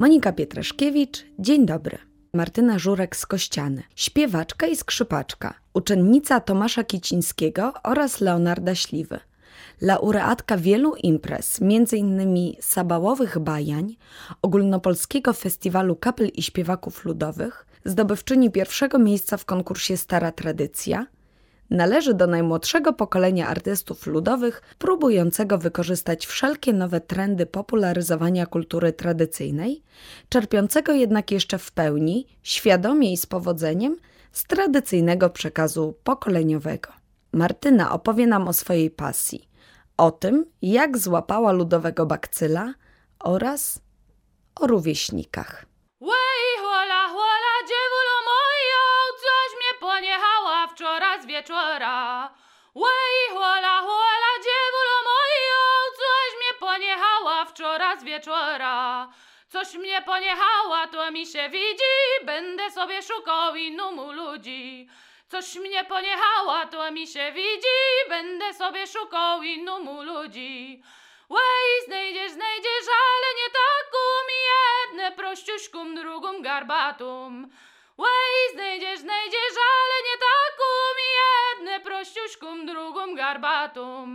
Monika Pietraszkiewicz, dzień dobry. Martyna Żurek z Kościany, śpiewaczka i skrzypaczka, uczennica Tomasza Kicińskiego oraz Leonarda Śliwy. Laureatka wielu imprez, m.in. Sabałowych Bajań, Ogólnopolskiego Festiwalu Kapel i Śpiewaków Ludowych, zdobywczyni pierwszego miejsca w konkursie Stara Tradycja – Należy do najmłodszego pokolenia artystów ludowych, próbującego wykorzystać wszelkie nowe trendy popularyzowania kultury tradycyjnej, czerpiącego jednak jeszcze w pełni, świadomie i z powodzeniem, z tradycyjnego przekazu pokoleniowego. Martyna opowie nam o swojej pasji, o tym, jak złapała ludowego bakcyla oraz o rówieśnikach. Wieczora. Łej, hola, hola, dziewulo moja, coś mnie poniechała wczoraj z wieczora. Coś mnie poniechała, to mi się widzi, będę sobie szukał innumu ludzi. Coś mnie poniechała, to mi się widzi, będę sobie szukał innumu ludzi. Łej, znajdziesz, znajdziesz, ale nie taką jedne prościuszką, drugą garbatą. Łej, znajdziesz, znajdziesz, ale nie taką jedne prościuszką, drugą garbatą.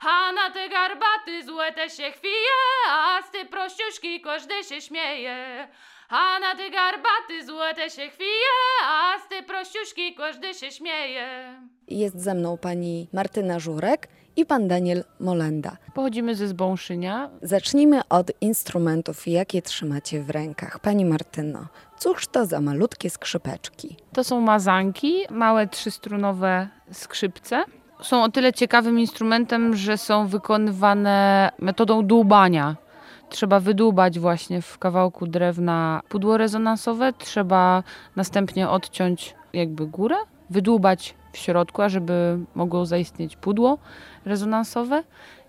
A na te garbaty złe te się chwije, a z ty prościuszki każdy się śmieje. A na te garbaty złe te się chwije, a z ty prościuszki każdy się śmieje. Jest ze mną pani Martyna Żurek i pan Daniel Molenda. Pochodzimy ze Zbąszynia. Zacznijmy od instrumentów, jakie trzymacie w rękach. Pani Martyno, cóż to za malutkie skrzypeczki? To są mazanki, małe trzystrunowe skrzypce. Są o tyle ciekawym instrumentem, że są wykonywane metodą dłubania. Trzeba wydłubać właśnie w kawałku drewna pudło rezonansowe, trzeba następnie odciąć jakby górę, wydłubać w środku, ażeby mogło zaistnieć pudło rezonansowe.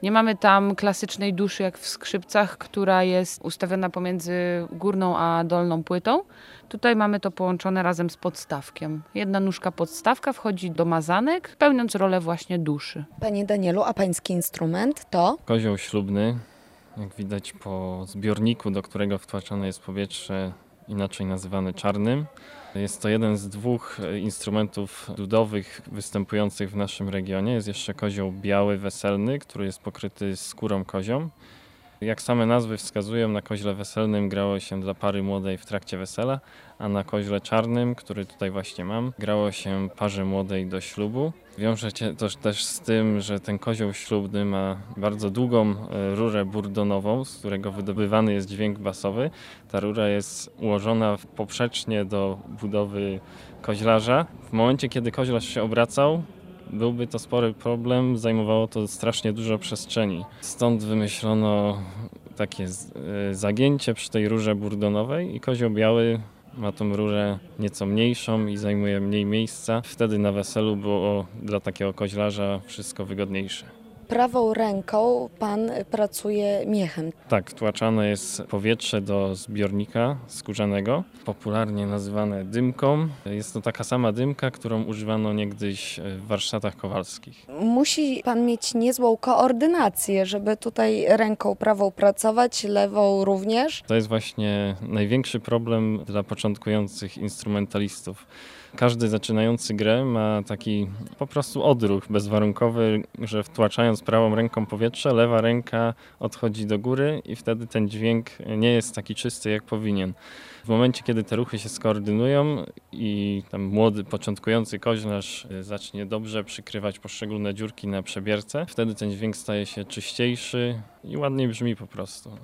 Nie mamy tam klasycznej duszy jak w skrzypcach, która jest ustawiona pomiędzy górną a dolną płytą. Tutaj mamy to połączone razem z podstawkiem. Jedna nóżka podstawka wchodzi do mazanek, pełniąc rolę właśnie duszy. Panie Danielu, a pański instrument to? Kozioł ślubny. Jak widać po zbiorniku, do którego wtłaczane jest powietrze, inaczej nazywany czarnym. Jest to jeden z dwóch e, instrumentów ludowych występujących w naszym regionie. Jest jeszcze kozioł biały, weselny, który jest pokryty skórą kozią. Jak same nazwy wskazują, na koźle weselnym grało się dla pary młodej w trakcie wesela, a na koźle czarnym, który tutaj właśnie mam, grało się parze młodej do ślubu. Wiąże się to też z tym, że ten kozioł ślubny ma bardzo długą e, rurę burdonową, z którego wydobywany jest dźwięk basowy. Ta rura jest ułożona poprzecznie do budowy koźlarza. W momencie, kiedy koźlarz się obracał, byłby to spory problem, zajmowało to strasznie dużo przestrzeni. Stąd wymyślono takie e, zagięcie przy tej rurze burdonowej i kozioł biały ma tą rurę nieco mniejszą i zajmuje mniej miejsca. Wtedy na weselu było dla takiego koźlarza wszystko wygodniejsze prawą ręką pan pracuje miechem. Tak, wtłaczane jest powietrze do zbiornika skórzanego, popularnie nazywane dymką. Jest to taka sama dymka, którą używano niegdyś w warsztatach kowalskich. Musi pan mieć niezłą koordynację, żeby tutaj ręką prawą pracować, lewą również. To jest właśnie największy problem dla początkujących instrumentalistów każdy zaczynający grę ma taki po prostu odruch bezwarunkowy, że wtłaczając prawą ręką powietrze, lewa ręka odchodzi do góry i wtedy ten dźwięk nie jest taki czysty jak powinien. W momencie, kiedy te ruchy się skoordynują i tam młody, początkujący koźlarz zacznie dobrze przykrywać poszczególne dziurki na przebierce, wtedy ten dźwięk staje się czyściejszy i ładniej brzmi po prostu.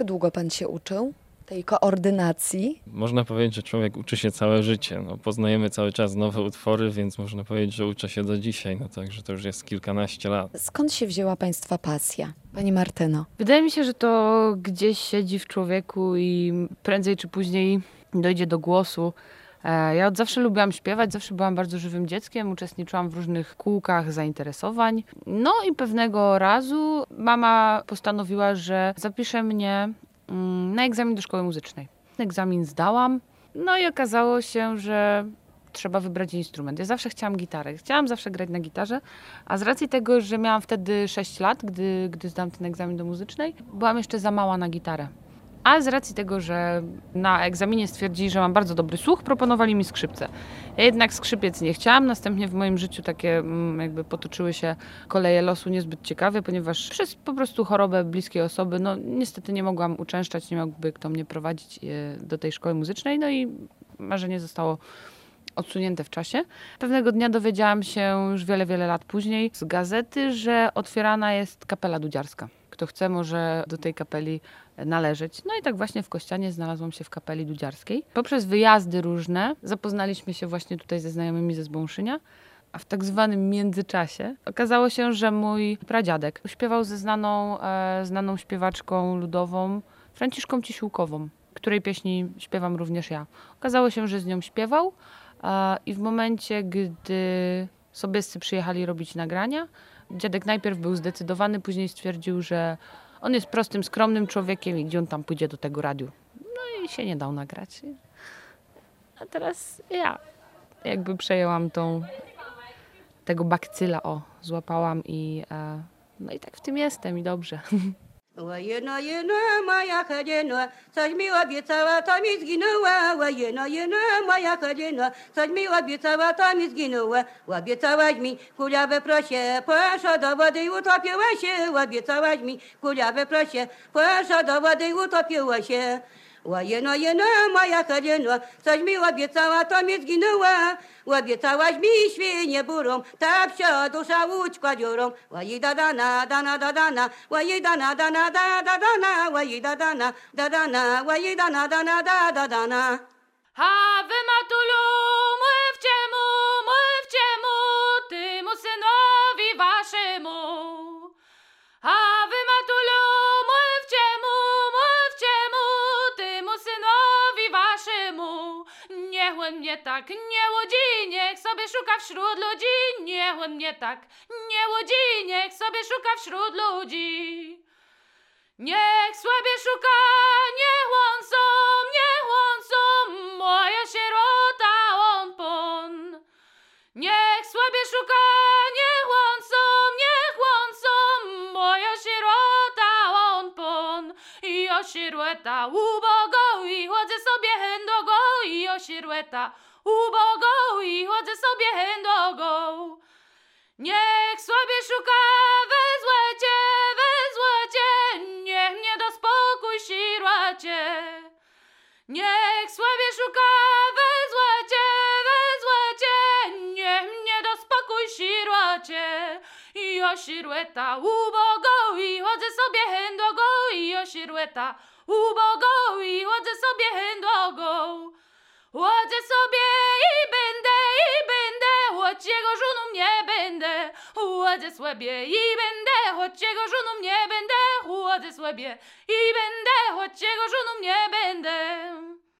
Jak długo pan się uczył tej koordynacji? Można powiedzieć, że człowiek uczy się całe życie. No, poznajemy cały czas nowe utwory, więc można powiedzieć, że uczę się do dzisiaj. No, także to już jest kilkanaście lat. Skąd się wzięła państwa pasja? Pani Martyno. Wydaje mi się, że to gdzieś siedzi w człowieku i prędzej czy później dojdzie do głosu. E, Ja od zawsze lubiłam śpiewać, zawsze byłam bardzo żywym dzieckiem, uczestniczyłam w różnych kółkach zainteresowań. No i pewnego razu mama postanowiła, że zapisze mnie mm, na egzamin do szkoły muzycznej. Egzamin zdałam, no i okazało się, że trzeba wybrać instrument. Ja zawsze chciałam gitarę, chciałam zawsze grać na gitarze, a z racji tego, że miałam wtedy 6 lat, gdy, gdy zdałam ten egzamin do muzycznej, byłam jeszcze za mała na gitarę. A z racji tego, że na egzaminie stwierdzili, że mam bardzo dobry słuch, proponowali mi skrzypce. Ja jednak skrzypiec nie chciałam. Następnie w moim życiu takie mm, jakby potoczyły się koleje losu niezbyt ciekawe, ponieważ przez po prostu chorobę bliskiej osoby, no niestety nie mogłam uczęszczać, nie mógłby kto mnie prowadzić e, do tej szkoły muzycznej, no i marzenie zostało odsunięte w czasie. Pewnego dnia dowiedziałam się już wiele, wiele lat później z gazety, że otwierana jest kapela dudziarska. Kto chce, może do tej kapeli należeć. No i tak właśnie w Kościanie znalazłam się w kapeli dudziarskiej. Poprzez wyjazdy różne zapoznaliśmy się właśnie tutaj ze znajomymi ze Zbąszynia. A w tak zwanym międzyczasie okazało się, że mój pradziadek śpiewał ze znaną, e, znaną śpiewaczką ludową Franciszką Cisiłkową, której pieśni śpiewam również ja. Okazało się, że z nią śpiewał e, i w momencie, gdy sobiescy przyjechali robić nagrania, dziadek najpierw był zdecydowany, później stwierdził, że on jest prostym, skromnym człowiekiem i gdzie on tam pójdzie do tego radiu. No i się nie dał nagrać. A teraz ja jakby przejęłam tą tego bakcyla, o, złapałam i e, no i tak w tym jestem i dobrze. Wajeno jeno moja chodzeno, coś mi obiecała, to mi zginęła. Wajeno jeno moja chodzeno, coś mi obiecała, to mi zginęła. Obiecałaś mi kulia we prosie, poszła do wody utopiła się. Obiecałaś mi kulia we prosie, poszła do wody utopiła się. Łajeno, jeno, moja chodzeno, coś mi obiecała, to mi zginęła. Obiecałaś mi świnie burą, ta psia dusza łódź kładziorą. Łaj da dana, dana da dana, łaj dana, dana da da dana, łaj da dana, da dana, łaj dana, dana da da dana. Wy matulu, mówcie mu, mnie tak. Nie łudzi, niech sobie szuka wśród ludzi. Niech on mnie tak. Nie łudzi, niech sobie szuka wśród ludzi. Niech sobie szuka, niech on sam, niech on sam, moja sierota on pon. Niech sobie szuka, niech on sam, niech on sam, moja sierota on pon. I o sierota ubogo i chodzę sobie hendogo, i o sierota ubogo i chodzę sobie hendogo. Niech sobie szuka we złocie, we złocie, niech mnie do spokój sirłacie. Niech sobie szuka we złocie, we złocie, niech mnie do spokój sirłacie. I o sirłeta ubogo i chodzę sobie hendogo, i o sirłeta ubogo i chodzę sobie hendogo. Chodzę sobie i będę, i będę, choć jego żoną nie będę. Chodzę sobie i będę, choć jego żoną nie będę. Chodzę sobie i będę, choć jego żoną nie będę.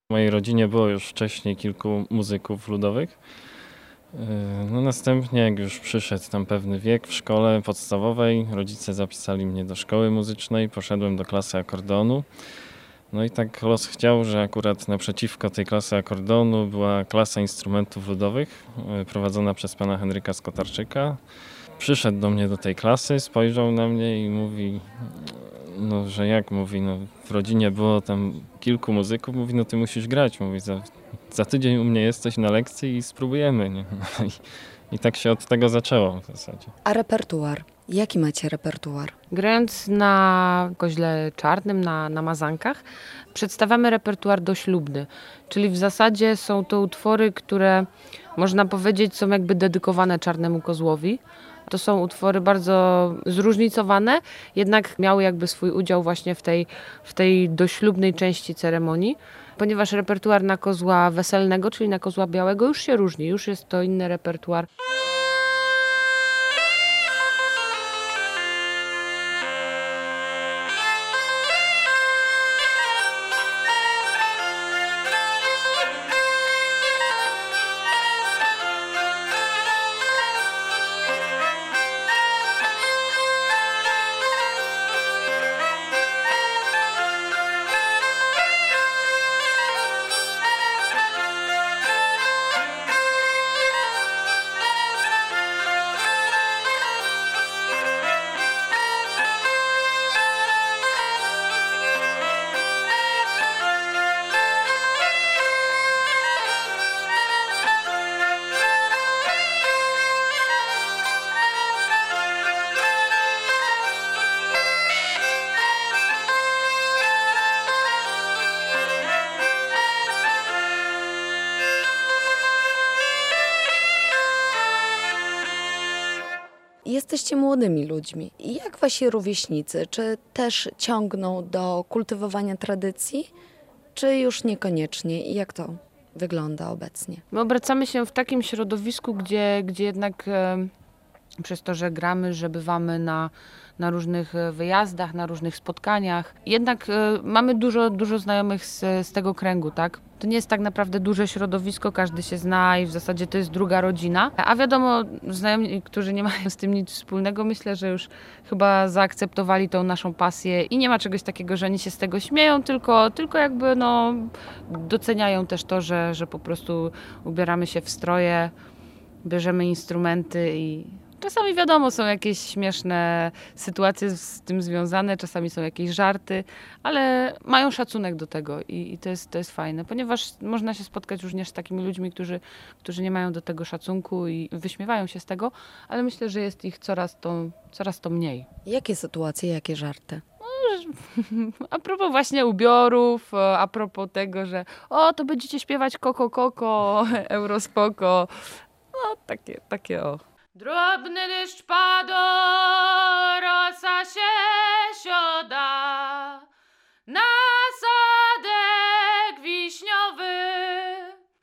W mojej rodzinie było już wcześniej kilku muzyków ludowych. Yy, No następnie, jak już przyszedł tam pewny wiek w szkole podstawowej, rodzice zapisali mnie do szkoły muzycznej, poszedłem do klasy akordonu. No i tak los chciał, że akurat naprzeciwko tej klasy akordonu była klasa instrumentów ludowych yy, prowadzona przez pana Henryka Skotarczyka. Przyszedł do mnie do tej klasy, spojrzał na mnie i mówi, no że jak, mówi, no w rodzinie było tam kilku muzyków, mówi, no ty musisz grać, mówi, za, za tydzień u mnie jesteś na lekcji i spróbujemy, nie? I I tak się od tego zaczęło w zasadzie. A repertuar? Jaki macie repertuar? Grając na koźle czarnym, na, na mazankach, przedstawiamy repertuar doślubny, czyli w zasadzie są to utwory, które można powiedzieć są jakby dedykowane czarnemu kozłowi. To są utwory bardzo zróżnicowane, jednak miały jakby swój udział właśnie w tej, w tej doślubnej części ceremonii, ponieważ repertuar na kozła weselnego, czyli na kozła białego już się różni, już jest to inny repertuar. Jesteście młodymi ludźmi. Jak wasi rówieśnicy? Czy też ciągną do kultywowania tradycji, czy już niekoniecznie? I jak to wygląda obecnie? My obracamy się w takim środowisku, gdzie, gdzie jednak e, przez to, że gramy, że bywamy na, na różnych e, wyjazdach, na różnych spotkaniach, jednak e, mamy dużo, dużo znajomych z, z tego kręgu, tak? To nie jest tak naprawdę duże środowisko, każdy się zna i w zasadzie to jest druga rodzina. A wiadomo, znajomi, którzy nie mają z tym nic wspólnego, myślę, że już chyba zaakceptowali tą naszą pasję i nie ma czegoś takiego, że oni się z tego śmieją, tylko, tylko jakby no, doceniają też to, że, że po prostu ubieramy się w stroje, bierzemy instrumenty i czasami wiadomo, są jakieś śmieszne sytuacje z tym związane, czasami są jakieś żarty, ale mają szacunek do tego i, i to, jest, to jest fajne, ponieważ można się spotkać również z takimi ludźmi, którzy, którzy nie mają do tego szacunku i wyśmiewają się z tego, ale myślę, że jest ich coraz to, coraz to mniej. Jakie sytuacje, jakie żarty? A propos właśnie ubiorów, a propos tego, że o, to będziecie śpiewać koko koko, eurospoko. No, takie, takie o. Drobny deszcz pada, rosa się sioda, nasadek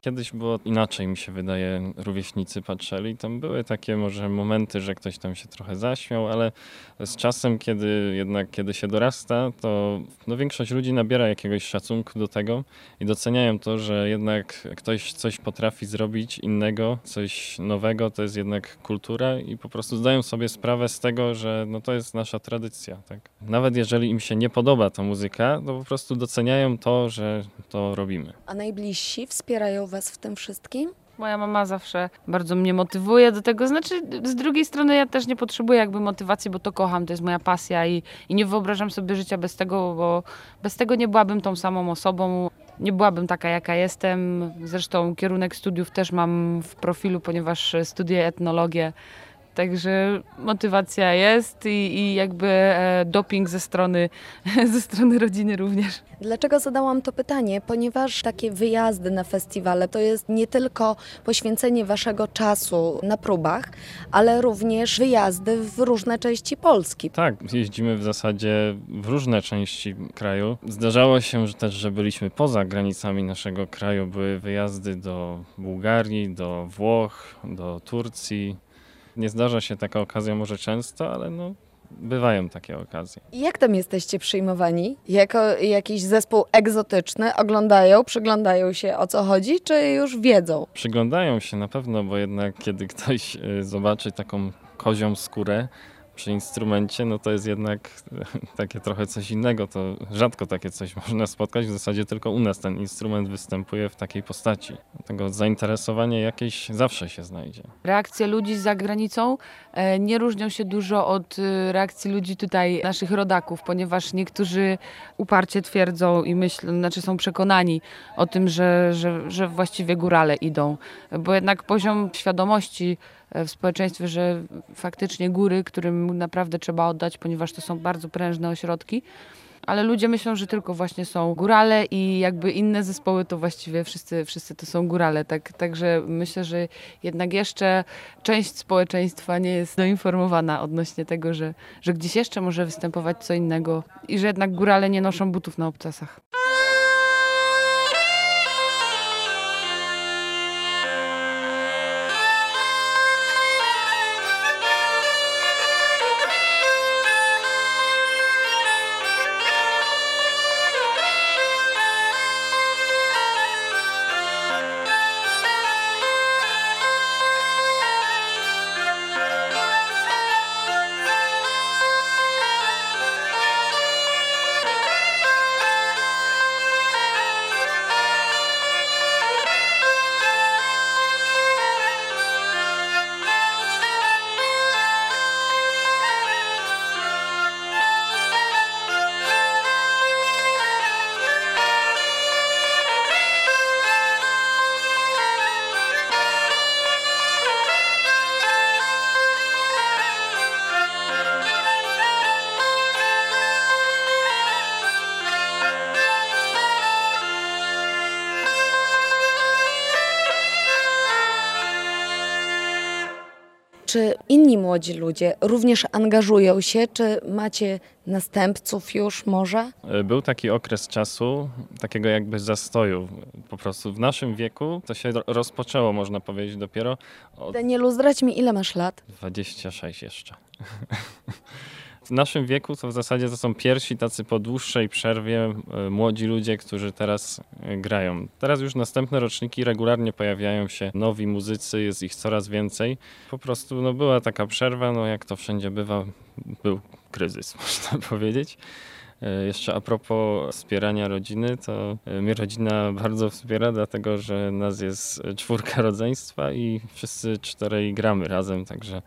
Kiedyś było inaczej, mi się wydaje, rówieśnicy patrzyli. Tam były takie może momenty, że ktoś tam się trochę zaśmiał, ale z czasem, kiedy jednak kiedy się dorasta, to no, większość ludzi nabiera jakiegoś szacunku do tego i doceniają to, że jednak ktoś coś potrafi zrobić innego, coś nowego, to jest jednak kultura i po prostu zdają sobie sprawę z tego, że no, to jest nasza tradycja. Tak? Nawet jeżeli im się nie podoba ta muzyka, to po prostu doceniają to, że to robimy. A najbliżsi wspierają was w tym wszystkim? Moja mama zawsze bardzo mnie motywuje do tego. Znaczy, z drugiej strony ja też nie potrzebuję jakby motywacji, bo to kocham, to jest moja pasja i, i nie wyobrażam sobie życia bez tego, bo bez tego nie byłabym tą samą osobą. Nie byłabym taka, jaka jestem. Zresztą kierunek studiów też mam w profilu, ponieważ studiuję etnologię. Także motywacja jest i, i jakby e, doping ze strony, ze strony rodziny również. Dlaczego zadałam to pytanie? Ponieważ takie wyjazdy na festiwale to jest nie tylko poświęcenie waszego czasu na próbach, ale również wyjazdy w różne części Polski. Tak, jeździmy w zasadzie w różne części kraju. Zdarzało się że też, że byliśmy poza granicami naszego kraju. Były wyjazdy do Bułgarii, do Włoch, do Turcji. Nie zdarza się taka okazja może często, ale no, bywają takie okazje. Jak tam jesteście przyjmowani? Jako jakiś zespół egzotyczny? Oglądają, przyglądają się o co chodzi, czy już wiedzą? Przyglądają się na pewno, bo jednak kiedy ktoś y, zobaczy taką kozią skórę przy instrumencie, no to jest jednak takie trochę coś innego. To rzadko takie coś można spotkać. W zasadzie tylko u nas ten instrument występuje w takiej postaci. Dlatego zainteresowanie jakieś zawsze się znajdzie. Reakcje ludzi za granicą e, nie różnią się dużo od e, reakcji ludzi tutaj, naszych rodaków, ponieważ niektórzy uparcie twierdzą i myślą, znaczy są przekonani o tym, że, że, że właściwie górale idą, bo jednak poziom świadomości w społeczeństwie, że faktycznie góry, którym naprawdę trzeba oddać, ponieważ to są bardzo prężne ośrodki. Ale ludzie myślą, że tylko właśnie są górale i jakby inne zespoły to właściwie wszyscy, wszyscy to są górale. Tak, także myślę, że jednak jeszcze część społeczeństwa nie jest doinformowana odnośnie tego, że, że gdzieś jeszcze może występować co innego i że jednak górale nie noszą butów na obcasach. Czy inni młodzi ludzie również angażują się? Czy macie następców już może? E, Był taki okres czasu, takiego jakby zastoju. Po prostu w naszym wieku to się ro- rozpoczęło, można powiedzieć, dopiero od Danielu, zdradź mi, ile masz lat? 26 jeszcze. W naszym wieku to w zasadzie to są pierwsi tacy po dłuższej przerwie e, młodzi ludzie, którzy teraz e, grają. Teraz już następne roczniki regularnie pojawiają się nowi muzycy, jest ich coraz więcej. Po prostu no, była taka przerwa, no jak to wszędzie bywa, był kryzys, można powiedzieć. E, Jeszcze a propos wspierania rodziny, to mnie rodzina bardzo wspiera, dlatego że nas jest czwórka rodzeństwa i wszyscy czterej gramy razem, także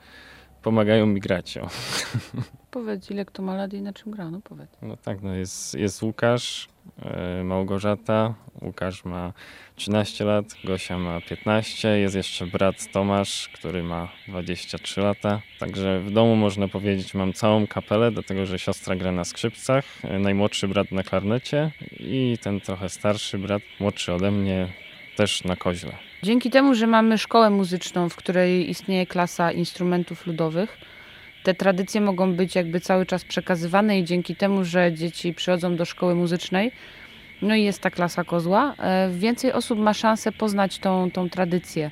pomagają mi grać. O. Powiedz, ile kto ma lat i na czym gra? No powiedz. No tak, no jest, jest Łukasz, e, Małgorzata. Łukasz ma 13 lat, Gosia ma 15. Jest jeszcze brat Tomasz, który ma 23 lata. Także w domu można powiedzieć, mam całą kapelę, dlatego że siostra gra na skrzypcach, e, najmłodszy brat na klarnecie i ten trochę starszy brat, młodszy ode mnie, też na koźle. Dzięki temu, że mamy szkołę muzyczną, w której istnieje klasa instrumentów ludowych, te tradycje mogą być jakby cały czas przekazywane i dzięki temu, że dzieci przychodzą do szkoły muzycznej, no i jest ta klasa kozła, e, więcej osób ma szansę poznać tą, tą tradycję.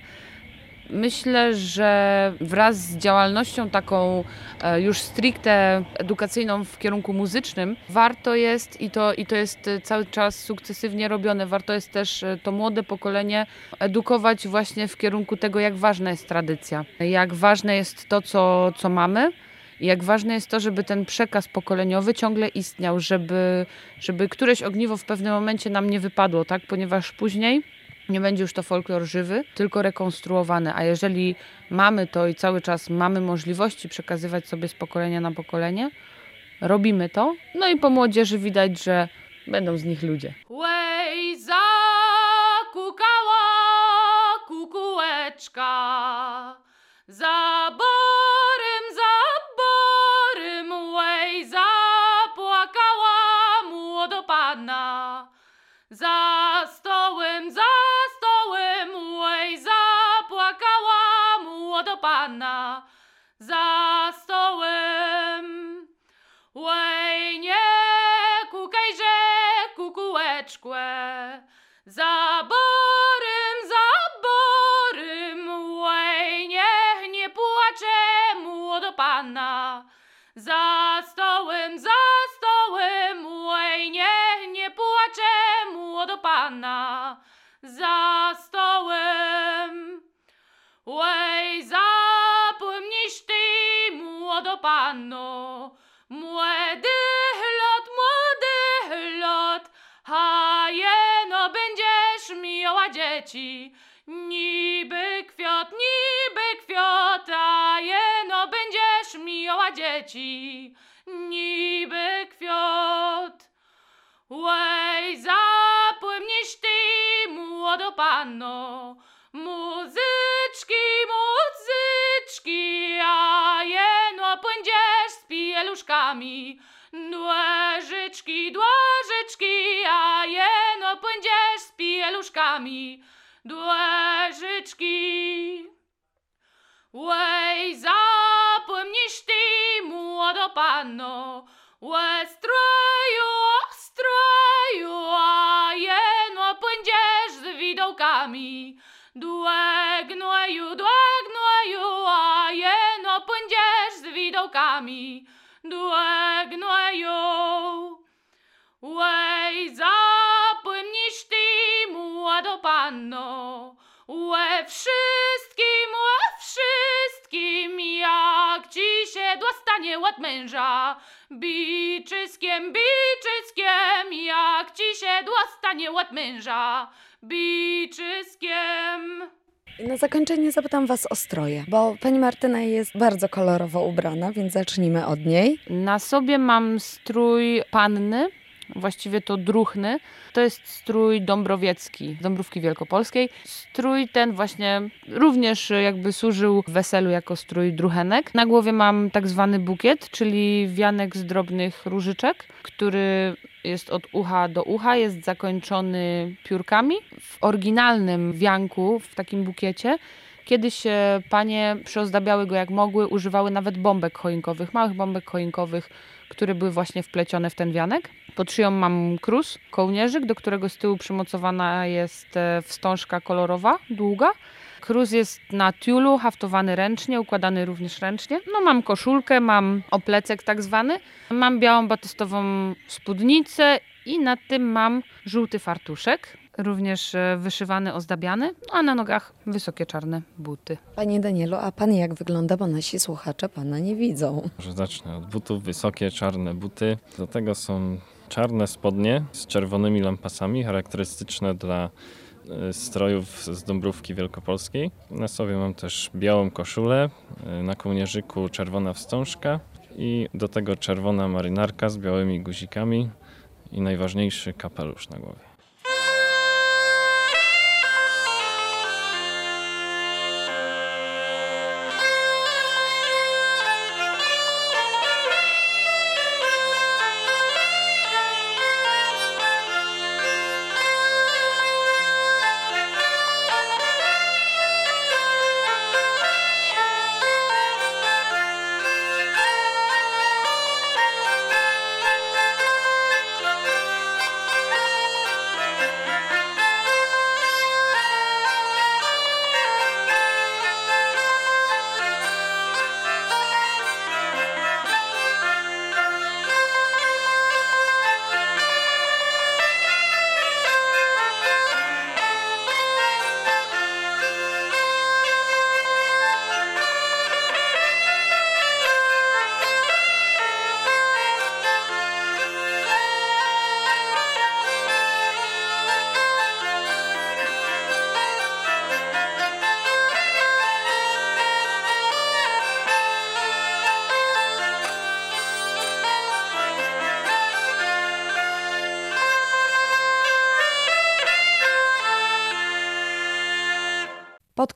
Myślę, że wraz z działalnością taką e, już stricte edukacyjną w kierunku muzycznym, warto jest, i to, i to jest cały czas sukcesywnie robione, warto jest też e, to młode pokolenie edukować właśnie w kierunku tego, jak ważna jest tradycja, jak ważne jest to, co, co mamy. I jak ważne jest to, żeby ten przekaz pokoleniowy ciągle istniał, żeby, żeby któreś ogniwo w pewnym momencie nam nie wypadło, tak? Ponieważ później nie będzie już to folklor żywy, tylko rekonstruowany. A jeżeli mamy to i cały czas mamy możliwości przekazywać sobie z pokolenia na pokolenie, robimy to. No i po młodzieży widać, że będą z nich ludzie. Łej, zakukała kukułeczka. Za młodopanna. Za stołem. Łej, nie kukajże, kukułeczkłe, za borym, za borym, łej, niech nie płacze młodopanna. Za stołem, za stołem, łej, niech nie płacze młodopanna. Za stołem. Młodo panno, młody lot, młody lot, a jeno będziesz miała dzieci. Niby kwiat, niby kwiat, a jeno będziesz miała dzieci. Niby kwiat. Łej, zapomnisz ty, młodo panno, muzyczki, pieluszkami. Dłażyczki, dłażyczki, a jeno pędziesz z pieluszkami. Dłażyczki. Łej, zapomnisz ty, młodo panno, łe stroju, stroju, a jeno pędziesz z widołkami. Dłe gnoju, dłe gnoju, a jeno pędziesz z widołkami. Dłe gnoju. Łej, zapomnisz ty, młodo panno, łe wszystkim, łe wszystkim, jak ci się dostanie od męża. Biczyskiem, biczyskiem, jak ci się dostanie od męża. Biczyskiem. Na zakończenie zapytam Was o stroje, bo pani Martyna jest bardzo kolorowo ubrana, więc zacznijmy od niej. Na sobie mam strój panny, właściwie to druchny. To jest strój dąbrowiecki, Dąbrówki Wielkopolskiej. Strój ten właśnie również jakby służył weselu jako strój druchenek. Na głowie mam tak zwany bukiet, czyli wianek z drobnych różyczek, który jest od ucha do ucha, jest zakończony piórkami. W oryginalnym wianku, w takim bukiecie, Kiedyś e, panie przyozdabiały go jak mogły, używały nawet bombek choinkowych, małych bombek choinkowych, które były właśnie wplecione w ten wianek. Pod szyją mam krus, kołnierzyk, do którego z tyłu przymocowana jest e, wstążka kolorowa, długa. Krus jest na tiulu, haftowany ręcznie, układany również ręcznie. No mam koszulkę, mam oplecek tak zwany. Mam białą batystową spódnicę i na tym mam żółty fartuszek, również e, wyszywany, ozdabiany, a na nogach wysokie czarne buty. Panie Danielu, a Pan jak wygląda, bo nasi słuchacze Pana nie widzą. Może zacznę od butów, wysokie czarne buty. Do tego są czarne spodnie z czerwonymi lampasami, charakterystyczne dla strojów z Dąbrówki Wielkopolskiej. Na sobie mam też białą koszulę, e, na kołnierzyku czerwona wstążka i do tego czerwona marynarka z białymi guzikami i najważniejszy kapelusz na głowie.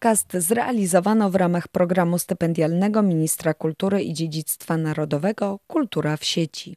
Podcast zrealizowano w ramach programu stypendialnego Ministra Kultury i Dziedzictwa Narodowego Kultura w sieci.